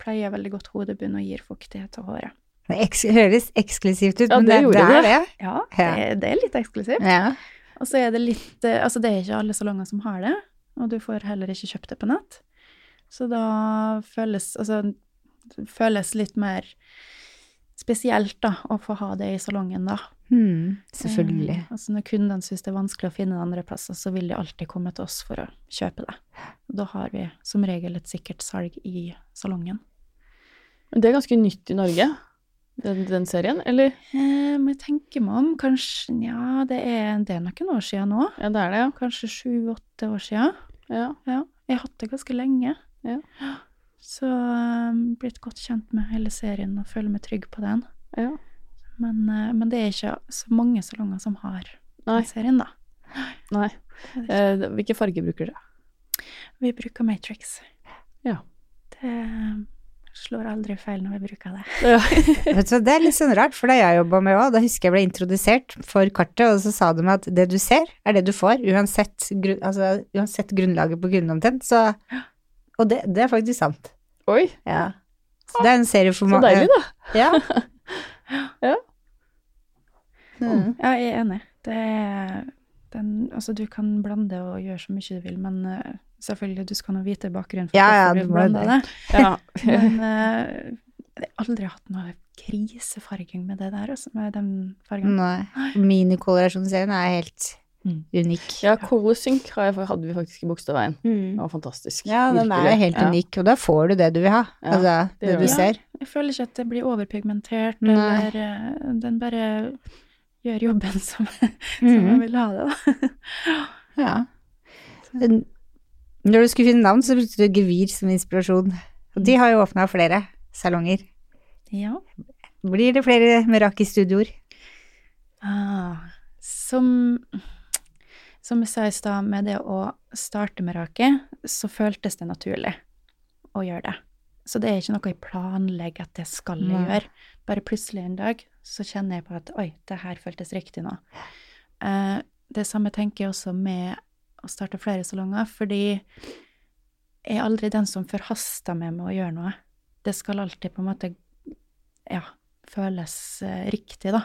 pleier veldig godt hodebunn og gir fuktighet til håret. Det eks høres eksklusivt ut, Ja, men det det, det er det. Ja. det, det er litt eksklusivt. Ja. Og så er det litt eh, Altså, det er ikke alle salonger som har det, og du får heller ikke kjøpt det på nett. Så da føles Altså, det føles litt mer spesielt, da, å få ha det i salongen, da. Mm, selvfølgelig. Eh, altså når kundene syns det er vanskelig å finne det andre plasser, så vil de alltid komme til oss for å kjøpe det. Da har vi som regel et sikkert salg i salongen. Det er ganske nytt i Norge, den, den serien, eller? Eh, må jeg tenke meg om, kanskje Ja, det er, det er noen år siden nå. Ja, det er det, ja. Kanskje sju-åtte år siden. ja. Ja, jeg har hatt det ganske lenge. Ja. Så um, blitt godt kjent med hele serien og føler meg trygg på den. ja. Men, eh, men det er ikke så mange salonger som har Nei. den serien, da. Nei. Eh, hvilke farger bruker dere? Vi bruker Matrix. Ja. Det slår aldri feil når vi bruker det. Ja. *laughs* Vet du, hva, det er litt sånn rart, for da jeg jobba med òg, da husker jeg ble introdusert for kartet, og så sa de at det du ser, er det du får, uansett, altså, uansett grunnlaget på kunden omtrent, så Og det, det er faktisk sant. Oi, Ja. Så det er en serie for mange. så deilig, da. Ja. *laughs* Ja. Mm. Ja, jeg er enig. Det er den, altså, du kan blande og gjøre så mye du vil, men uh, selvfølgelig, du skal nå vite bakgrunnen for Ja, ja, du det. det. Ja. *laughs* Men uh, jeg har aldri hatt noe krisefarging med det der, altså, med den fargen. Nei. Minikolorasjonsserien er helt Mm. unik. Ja, Colosync hadde vi faktisk i Bogstadveien. Det var fantastisk. Ja, den er helt Ja. unik, og da får du det du vil ha. Ja, altså, det det, du det. ser. Jeg føler ikke at det blir overpigmentert, Nei. eller eh, den bare gjør jobben *laughs* som, som mm. jeg vil ha det, da. Ja. Når du skulle finne navn, så brukte du gevir som inspirasjon. Og de har jo åpna flere salonger. Ja. Blir det flere Meraki-studioer? Ah, som, som jeg sa i stad, med det å starte med rake, så føltes det naturlig å gjøre det. Så det er ikke noe jeg planlegger at det skal jeg gjøre. Bare plutselig en dag så kjenner jeg på at oi, det her føltes riktig nå. Uh, det samme tenker jeg også med å starte flere salonger, fordi jeg er aldri den som forhaster meg med å gjøre noe. Det skal alltid på en måte ja, føles eh, riktig, da.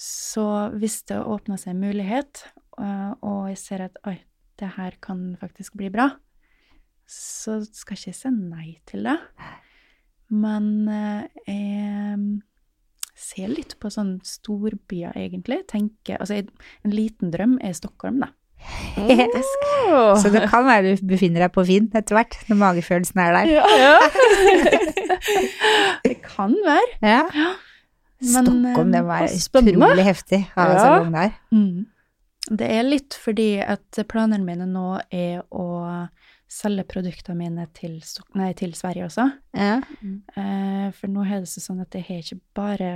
Så hvis det åpner seg en mulighet, og jeg ser at oi, det her kan faktisk bli bra, så skal ikke jeg si nei til det. Men eh, jeg ser litt på sånn storbyer, egentlig. Tenker, altså, en liten drøm er Stockholm, da. Åh. Så det kan være du befinner deg på Finn etter hvert, når magefølelsen er der. Ja. *laughs* Det kan være. Ja. Men, Stockholm, det eh, må være utrolig heftig å ha Ja. salong der. Mm. Det er litt fordi at planene mine nå er å selge produktene mine til, nei, til Sverige også. Ja. Eh, for nå er det sånn at jeg har ikke bare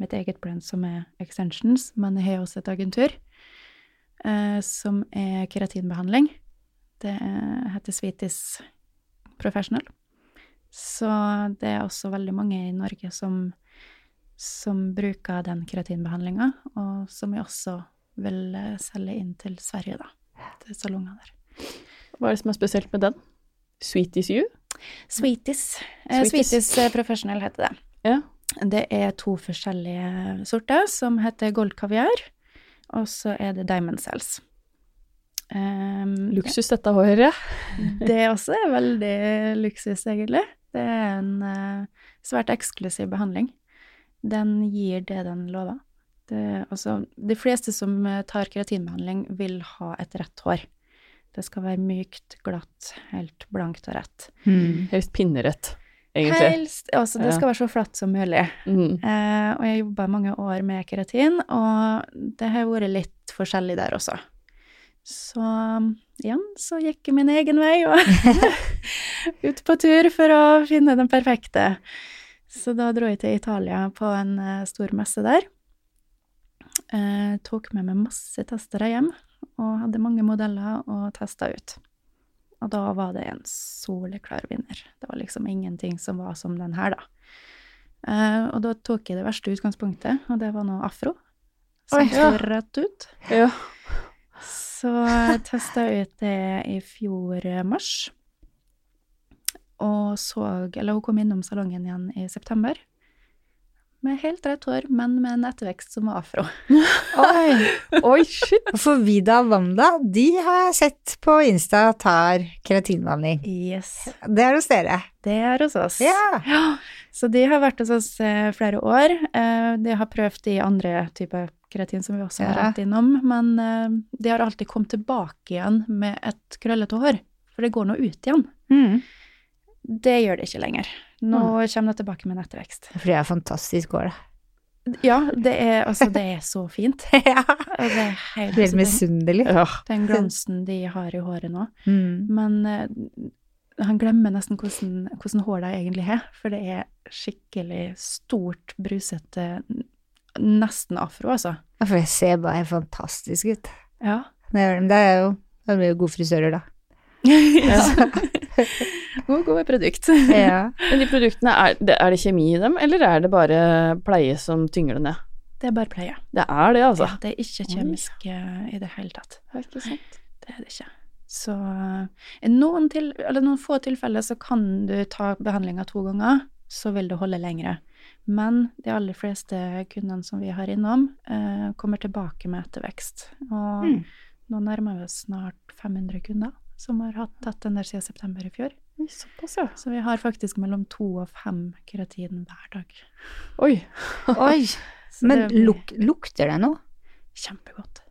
mitt eget brand som er extensions, men jeg har også et agentur eh, som er keratinbehandling. Det er- heter Sweeties Professional. Så det er også veldig mange i Norge som, som bruker den keratinbehandlinga, og som jeg også vil eh, selge inn til Sverige, da. Til salongen der. Hva er det som er spesielt med den? Sweeties you? Sweeties. Eh, Sweeties. Sweeties eh, Professional heter det. Ja. Det er to forskjellige sorter, som heter Gold Kaviar, og så er det Diamond Cells. Um, Luksus dette håret. *laughs* Det også er veldig luksus, egentlig. Det er en uh, svært eksklusiv behandling. Den gir det den lover. Det, altså, de fleste som eh, tar keratinbehandling, vil ha et rett hår. Det skal være mykt, glatt, helt blankt og rett. Mm. Helst pinnerett, egentlig. Helst, altså, det skal være så flatt som mulig. Mm. Eh, og jeg jobba mange år med keratin, og det har vært litt forskjellig der også. Så igjen så gikk jeg min egen vei og *laughs* ut på tur for å finne den perfekte. Så da dro jeg til Italia på en eh, stor messe der. Eh, tok med meg masse testere hjem, og hadde mange modeller og testa ut. Og da var det en soleklar vinner. Det var liksom ingenting som var som den her, da. Eh, og da tok jeg det verste utgangspunktet, og det var nå afro. Som Oi, ja. rett ut. Ja. Så testa jeg ut det i fjor eh, mars. Og så Eller hun kom innom salongen igjen i september. Med helt rett hår, men med en ettervekst som var afro. *laughs* Oi. Oi, shit! For Vida og Wanda, de har jeg sett på Insta tar keratinbehandling. Yes. Det er hos dere. Det er hos oss. Ja. Ja, *gasps* så de har vært hos oss eh, flere år. Eh, de har prøvd de andre typer keratin som vi også har vært innom, men eh, de har alltid kommet tilbake igjen med et krøllete hår, for det går nå ut igjen. Mm. Det gjør det ikke lenger. Nå kommer det tilbake med nettvekst. For det er fantastisk hår, da. Ja, det er, altså, det er så fint. *laughs* ja. Det er helt, Helt den, misunnelig. Ja. den glansen de har i håret nå. Mm. Men uh, han glemmer nesten hvordan, hvordan hår de egentlig har, for det er skikkelig stort, brusete, nesten afro, altså. Ja, For det ser bare helt fantastisk ut. Ja. Det er, det jo det blir jo gode frisører, da. *laughs* *laughs* God, *laughs* gode produkt. Ja. Men de produktene, er det, er det kjemi i dem, eller er det bare pleie som tynger det ned? Det er bare pleie. Det er det, altså. Ja, det er ikke kjemisk eh, i det hele tatt. Det er ikke sant. Det er det ikke. Så i noen, til, eller noen få tilfeller så kan du ta behandlinga to ganger, så vil det holde lengre. Men de aller fleste kundene som vi har innom, eh, kommer tilbake med ettervekst. Og Mm. nå nærmer vi oss snart 500 kunder som har hatt tatt den der siden september i fjor. Såpass, ja. Så vi har faktisk mellom to og fem keratin hver dag. Oi. *laughs* Oi. Men det luk, lukter det noe? Kjempegodt.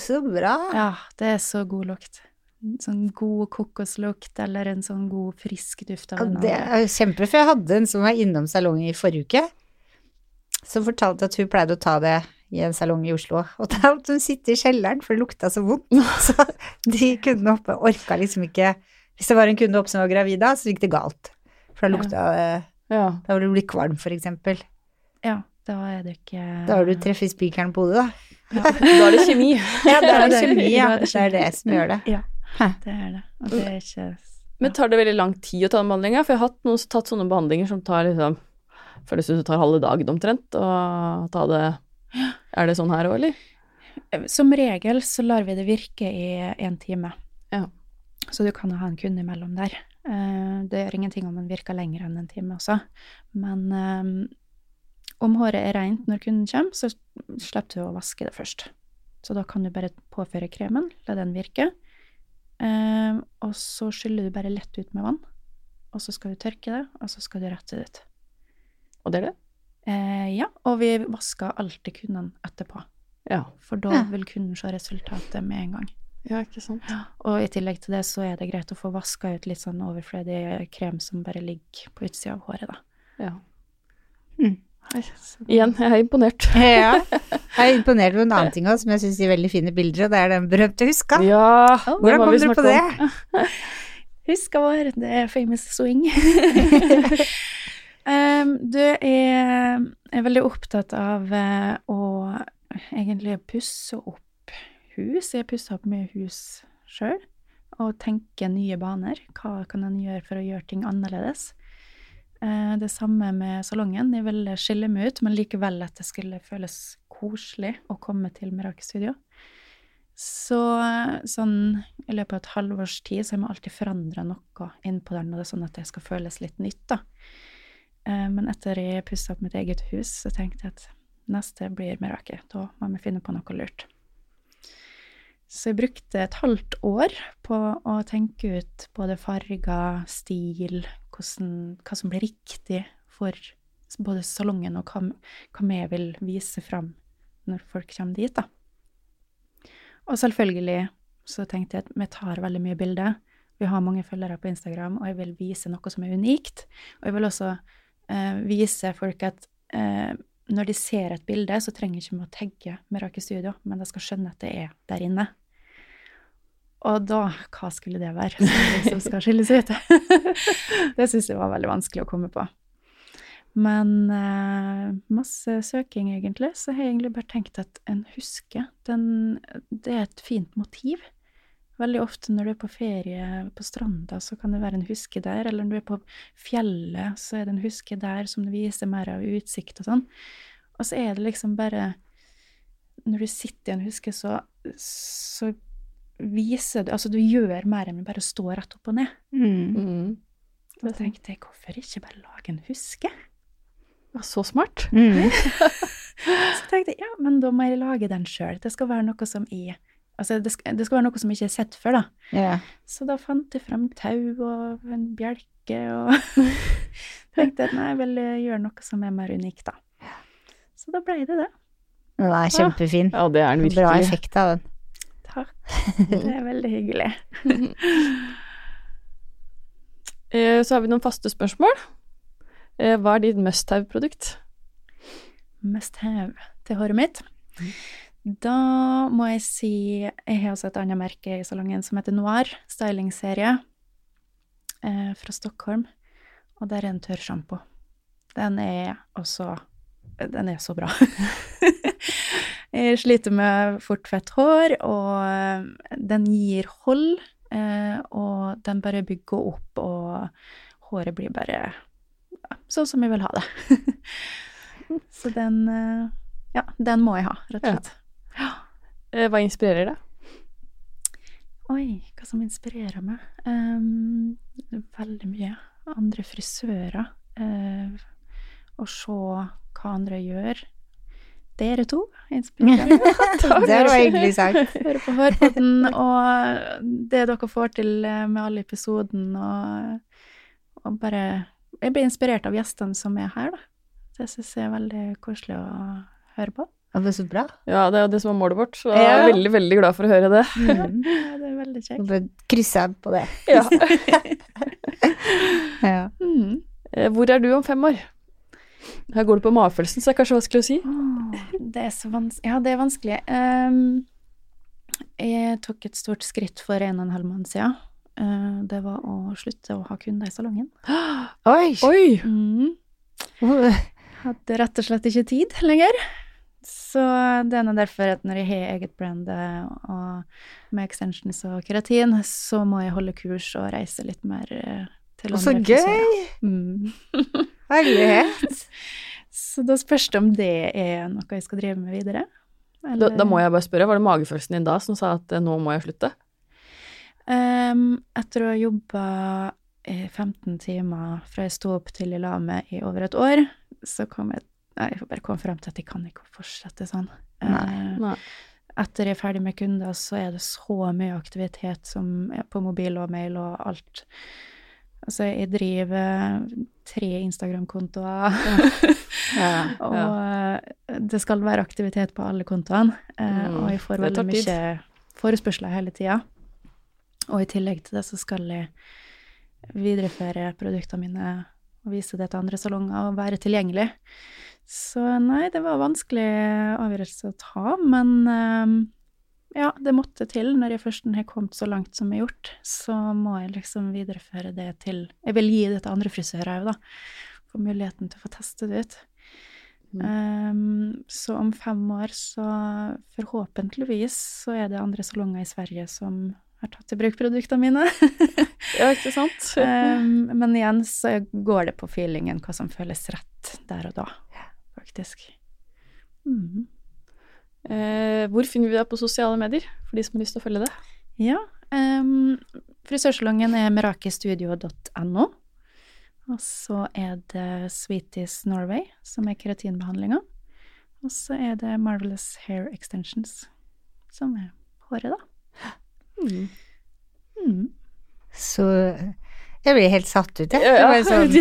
Så bra. Ja, det er så god lukt. Sånn god kokoslukt eller en sånn god frisk duft av Ja, det er kjempe, for jeg hadde en som var innom salongen i forrige uke, som fortalte at hun pleide å ta det i en salong i Oslo, og da måtte hun sitte i kjelleren, for det lukta så vondt. *laughs* Så de kundene oppe orka liksom ikke Hvis det var en kunde oppe som var gravid da, så gikk det galt. For da lukta det Ja. Da var du blitt kvalm, for eksempel. Ja, da er det ikke Da har du treffet spikeren på hodet, da. Da er det kjemi. *laughs* *laughs* Ja, da er det. kjemi, ja. Det Det er det som gjør det. Ja, det er det. Og det er ikke Men tar det veldig lang tid å ta den behandlinga? For jeg har hatt noen, som tatt sånne behandlinger som tar liksom Føles som det tar halve dagen omtrent å ta det *gasps* Er det sånn her òg, eller? Som regel så lar vi det virke i en time. Ja. Så du kan jo ha en kunde imellom der. Eh, Det gjør ingenting om den virker lenger enn en time også. Men um, om håret er rent når kunden kommer, så slipper du å vaske det først. Så da kan du bare påføre kremen, la den virke. Um, og så skyller du bare lett ut med vann. Og så skal du tørke det, og så skal du rette det ut. Og det er det? Eh, ja, og vi vaska alltid kundene etterpå. Ja. For da vil kunden se resultatet med en gang. Ja, ikke sant. Og i tillegg til det så er det greit å få vaska ut litt sånn overflødig krem som bare ligger på utsida av håret, da. Ja. Mm. Igjen, jeg er imponert. *laughs* Ja. Jeg er imponert over en annen ting også, som jeg syns gir veldig fine bilder, og det er den berømte huska. Ja, Hvordan kom dere på det? Huska vår, det er famous swing. *laughs* *laughs* um, du er, er veldig opptatt av uh, å egentlig pusse opp hus. Jeg pusser opp mye hus sjøl. Og tenke nye baner. Hva kan en gjøre for å gjøre ting annerledes? Uh, det samme med salongen. Jeg ville skille meg ut, men likevel at det skulle føles koselig å komme til Meraki Studio. Så sånn i løpet av et halvårs tid så har vi alltid forandra noe innpå der når det er sånn at det skal føles litt nytt, da. Eh, Men etter jeg pussa opp mitt eget hus, så tenkte jeg at neste blir Meraki. Da må vi finne på noe lurt. Så jeg brukte et halvt år på å tenke ut både farger, stil, hvordan, hva som blir riktig for både salongen og hva, vi vil vise fram når folk kommer dit, da. Og selvfølgelig så tenkte jeg at vi tar veldig mye bilder. Vi har mange følgere på Instagram, og jeg vil vise noe som er unikt. Og jeg vil også vise folk at eh, når de ser et bilde, så trenger ikke vi å tagge Meraki Studio, men de skal skjønne at det er der inne. Og da, hva skulle det være som skal skal skilles ut? *laughs* det syns jeg var veldig vanskelig å komme på. Men eh, masse søking, egentlig. Så har jeg egentlig bare tenkt at en huske, den, det er et fint motiv. Veldig ofte når du er på ferie på stranda, så kan det være en huske der. Eller når du er på fjellet, så er det en huske der som viser mer av utsikt og sånn. Og så er det liksom bare Når du sitter i en huske, så, så viser du Altså, du gjør mer enn bare å stå rett opp og ned. Mm. Mm. Da tenkte jeg, hvorfor ikke bare lage en huske? Ja, så smart. Mm. *laughs* Så tenkte jeg, ja, men da må jeg lage den sjøl. Det skal være noe som er Altså, det skal, det skal være noe som jeg ikke har sett før, da. Yeah. Så da fant jeg frem tau og en bjelke og *laughs* *laughs* tenkte at nei, jeg vil gjøre noe som er mer unikt, da. Så da ble det det. Den er kjempefin. Ja, det er den virkelig. Bra effekt av den. Takk. *laughs* Det er veldig hyggelig. Eh, Så har vi noen faste spørsmål. Eh, Hva er ditt must have-produkt? Must have til håret mitt. Da må jeg si Jeg har også et annet merke i salongen som heter Noir, stylingserie eh, fra Stockholm. Og der er en tørrsjampo. Den er også Den er så bra. *laughs* jeg sliter med fort fett hår, og den gir hold. Eh, og den bare bygger opp, og håret blir bare ja, sånn som jeg vil ha det. *laughs* Så den eh, Ja, den må jeg ha, rett og slett. Eh, Hva inspirerer deg? Oi, hva som inspirerer meg? Um, veldig mye. Andre frisører. Uh, å se hva andre gjør. Dere to inspirerer meg. *laughs* Det var hyggelig sagt. Høre på Hårpodden og det dere får til eh, med alle episoden og og bare Jeg blir inspirert av gjestene som er her, da. Det syns jeg er veldig koselig å høre på. Ja, men så bra. Ja, det er jo det som er målet vårt, så jeg er Ja. veldig, veldig glad for å høre det. Mm. *laughs* Ja, det er veldig kjekt. Da krysser jeg på det. Ja. *laughs* Ja. Mm. Eh, Hvor er du om fem år? Her går du på magefølelsen, så det er kanskje vanskelig å si. Oh, det er så vanskelig Ja, det er vanskelig. Um, jeg tok et stort skritt for en og en halv måned siden. Uh, det var å slutte å ha kunder i salongen. *gasps* Oi! Oi! Mm. Hadde rett og slett ikke tid lenger. Så det er nå derfor at når jeg har eget brand eh, og med extensions og keratin, så må jeg holde kurs og reise litt mer eh, til Så andre Så gøy! Mm. Herlighet! *laughs* Så da spørs det om det er noe jeg skal drive med videre. Da, da må jeg bare spørre, var det magefølelsen din da som sa at eh, nå må jeg slutte? Um, etter å ha jobba 15 timer fra jeg sto opp til jeg la meg i over et år, så kom jeg Nei, får bare komme frem til at jeg kan ikke fortsette sånn. Nei, Eh, nei. Etter jeg er ferdig med kunder, så er det så mye aktivitet som er på mobil og mail og alt. Altså, jeg driver tre Instagram-kontoer, *laughs* Ja. *laughs* og eh, det skal være aktivitet på alle kontoene. eh, Mm, og jeg får veldig mye forespørsler hele tida. Og i tillegg til det så skal jeg videreføre produktene mine og vise det til andre salonger og være tilgjengelig. Så nei, det var vanskelig avgjørelse å ta, men eh, ja, det måtte til. Når jeg først har kommet så langt som jeg har gjort, så må jeg liksom videreføre det til Jeg vil gi det til andre frisører òg, da. Få muligheten til å få teste det ut. Mm. Um, så om fem år så forhåpentligvis så er det andre salonger i Sverige som har tatt i bruk produktene mine. *laughs* Ja, ikke sant? um, men igjen så går det på feelingen hva som føles rett der og da, faktisk. Mm. Eh, hvor finner vi deg på sosiale medier, for de som har lyst til å følge det? Ja. Um, frisørsalongen er merakestudio.no. Og så er det Sweeties Norway, som er keratinbehandlinga. Og så er det Marvelous Hair Extensions, som er håret, da. Mm. Mm. Så jeg blir helt satt ut, jeg. Ja, ja. sånn,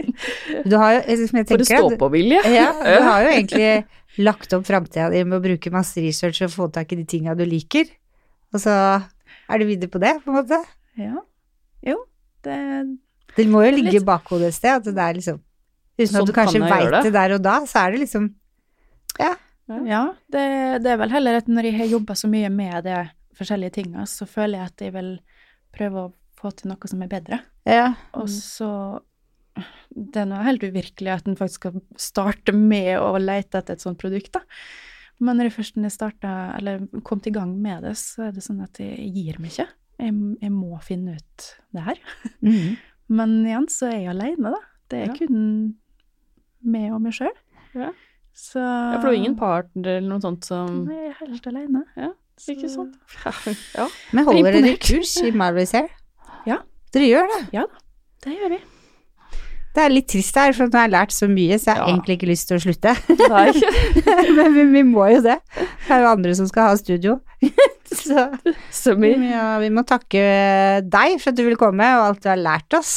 *laughs* du har jo, som jeg For tenker å stå at- på, Vilje. Ja, *laughs* du har jo egentlig lagt opp framtida di med å bruke masse research og få tak i de tinga du liker, og så er du videre på det, på en måte. Ja. Jo, det Det må jo Det ligge i litt- bakhodet et sted, at det er liksom Uten Sånn at du kanskje kan veit det. det der og da, så er det liksom Ja, det, det er vel heller at når jeg har jobba så mye med de forskjellige tinga, så føler jeg at jeg vil prøve å få til noe som er bedre. Ja. Og så Det er noe helt uvirkelig at en faktisk skal starte med å lete etter et sånt produkt, da. Men når jeg først starta, eller kom til gang med det, så er det sånn at jeg gir meg ikke. Jeg, jeg må finne ut det her. Mm. *laughs* Men igjen så er jeg aleine, da. Det er Ja. kun meg og meg sjøl. Ja. Så Ja, for du har ingen partner eller noe sånt som Jeg er helt aleine. Ja, Ikke sant? *laughs* Ja. Men holder dere kurs i Marvelous Hair? Ja. Dere gjør det? Ja da, det gjør vi. Det er litt trist her, for nå har jeg lært så mye, så jeg har Ja. egentlig ikke lyst til å slutte. *laughs* *laughs* Men vi, vi må jo det. Det er jo andre som skal ha studio. *laughs* så mye ja, vi må takke deg for at du ville komme, og alt du har lært oss.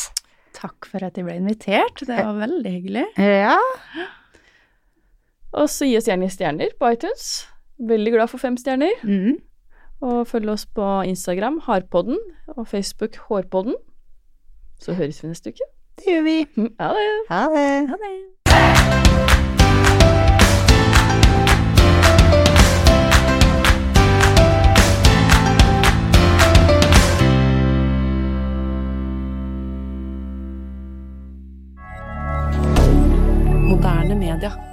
Takk for at jeg ble invitert. Det var veldig hyggelig. Ja. Og så gi oss gjerne stjerner på iTunes. Veldig glad for fem stjerner. Mm. Og følg oss på Instagram, Harpodden, og Facebook, Hårpodden. Så høres vi neste uke. Det gjør vi. *laughs* Ha det. Ha det. Ha det. Moderne media.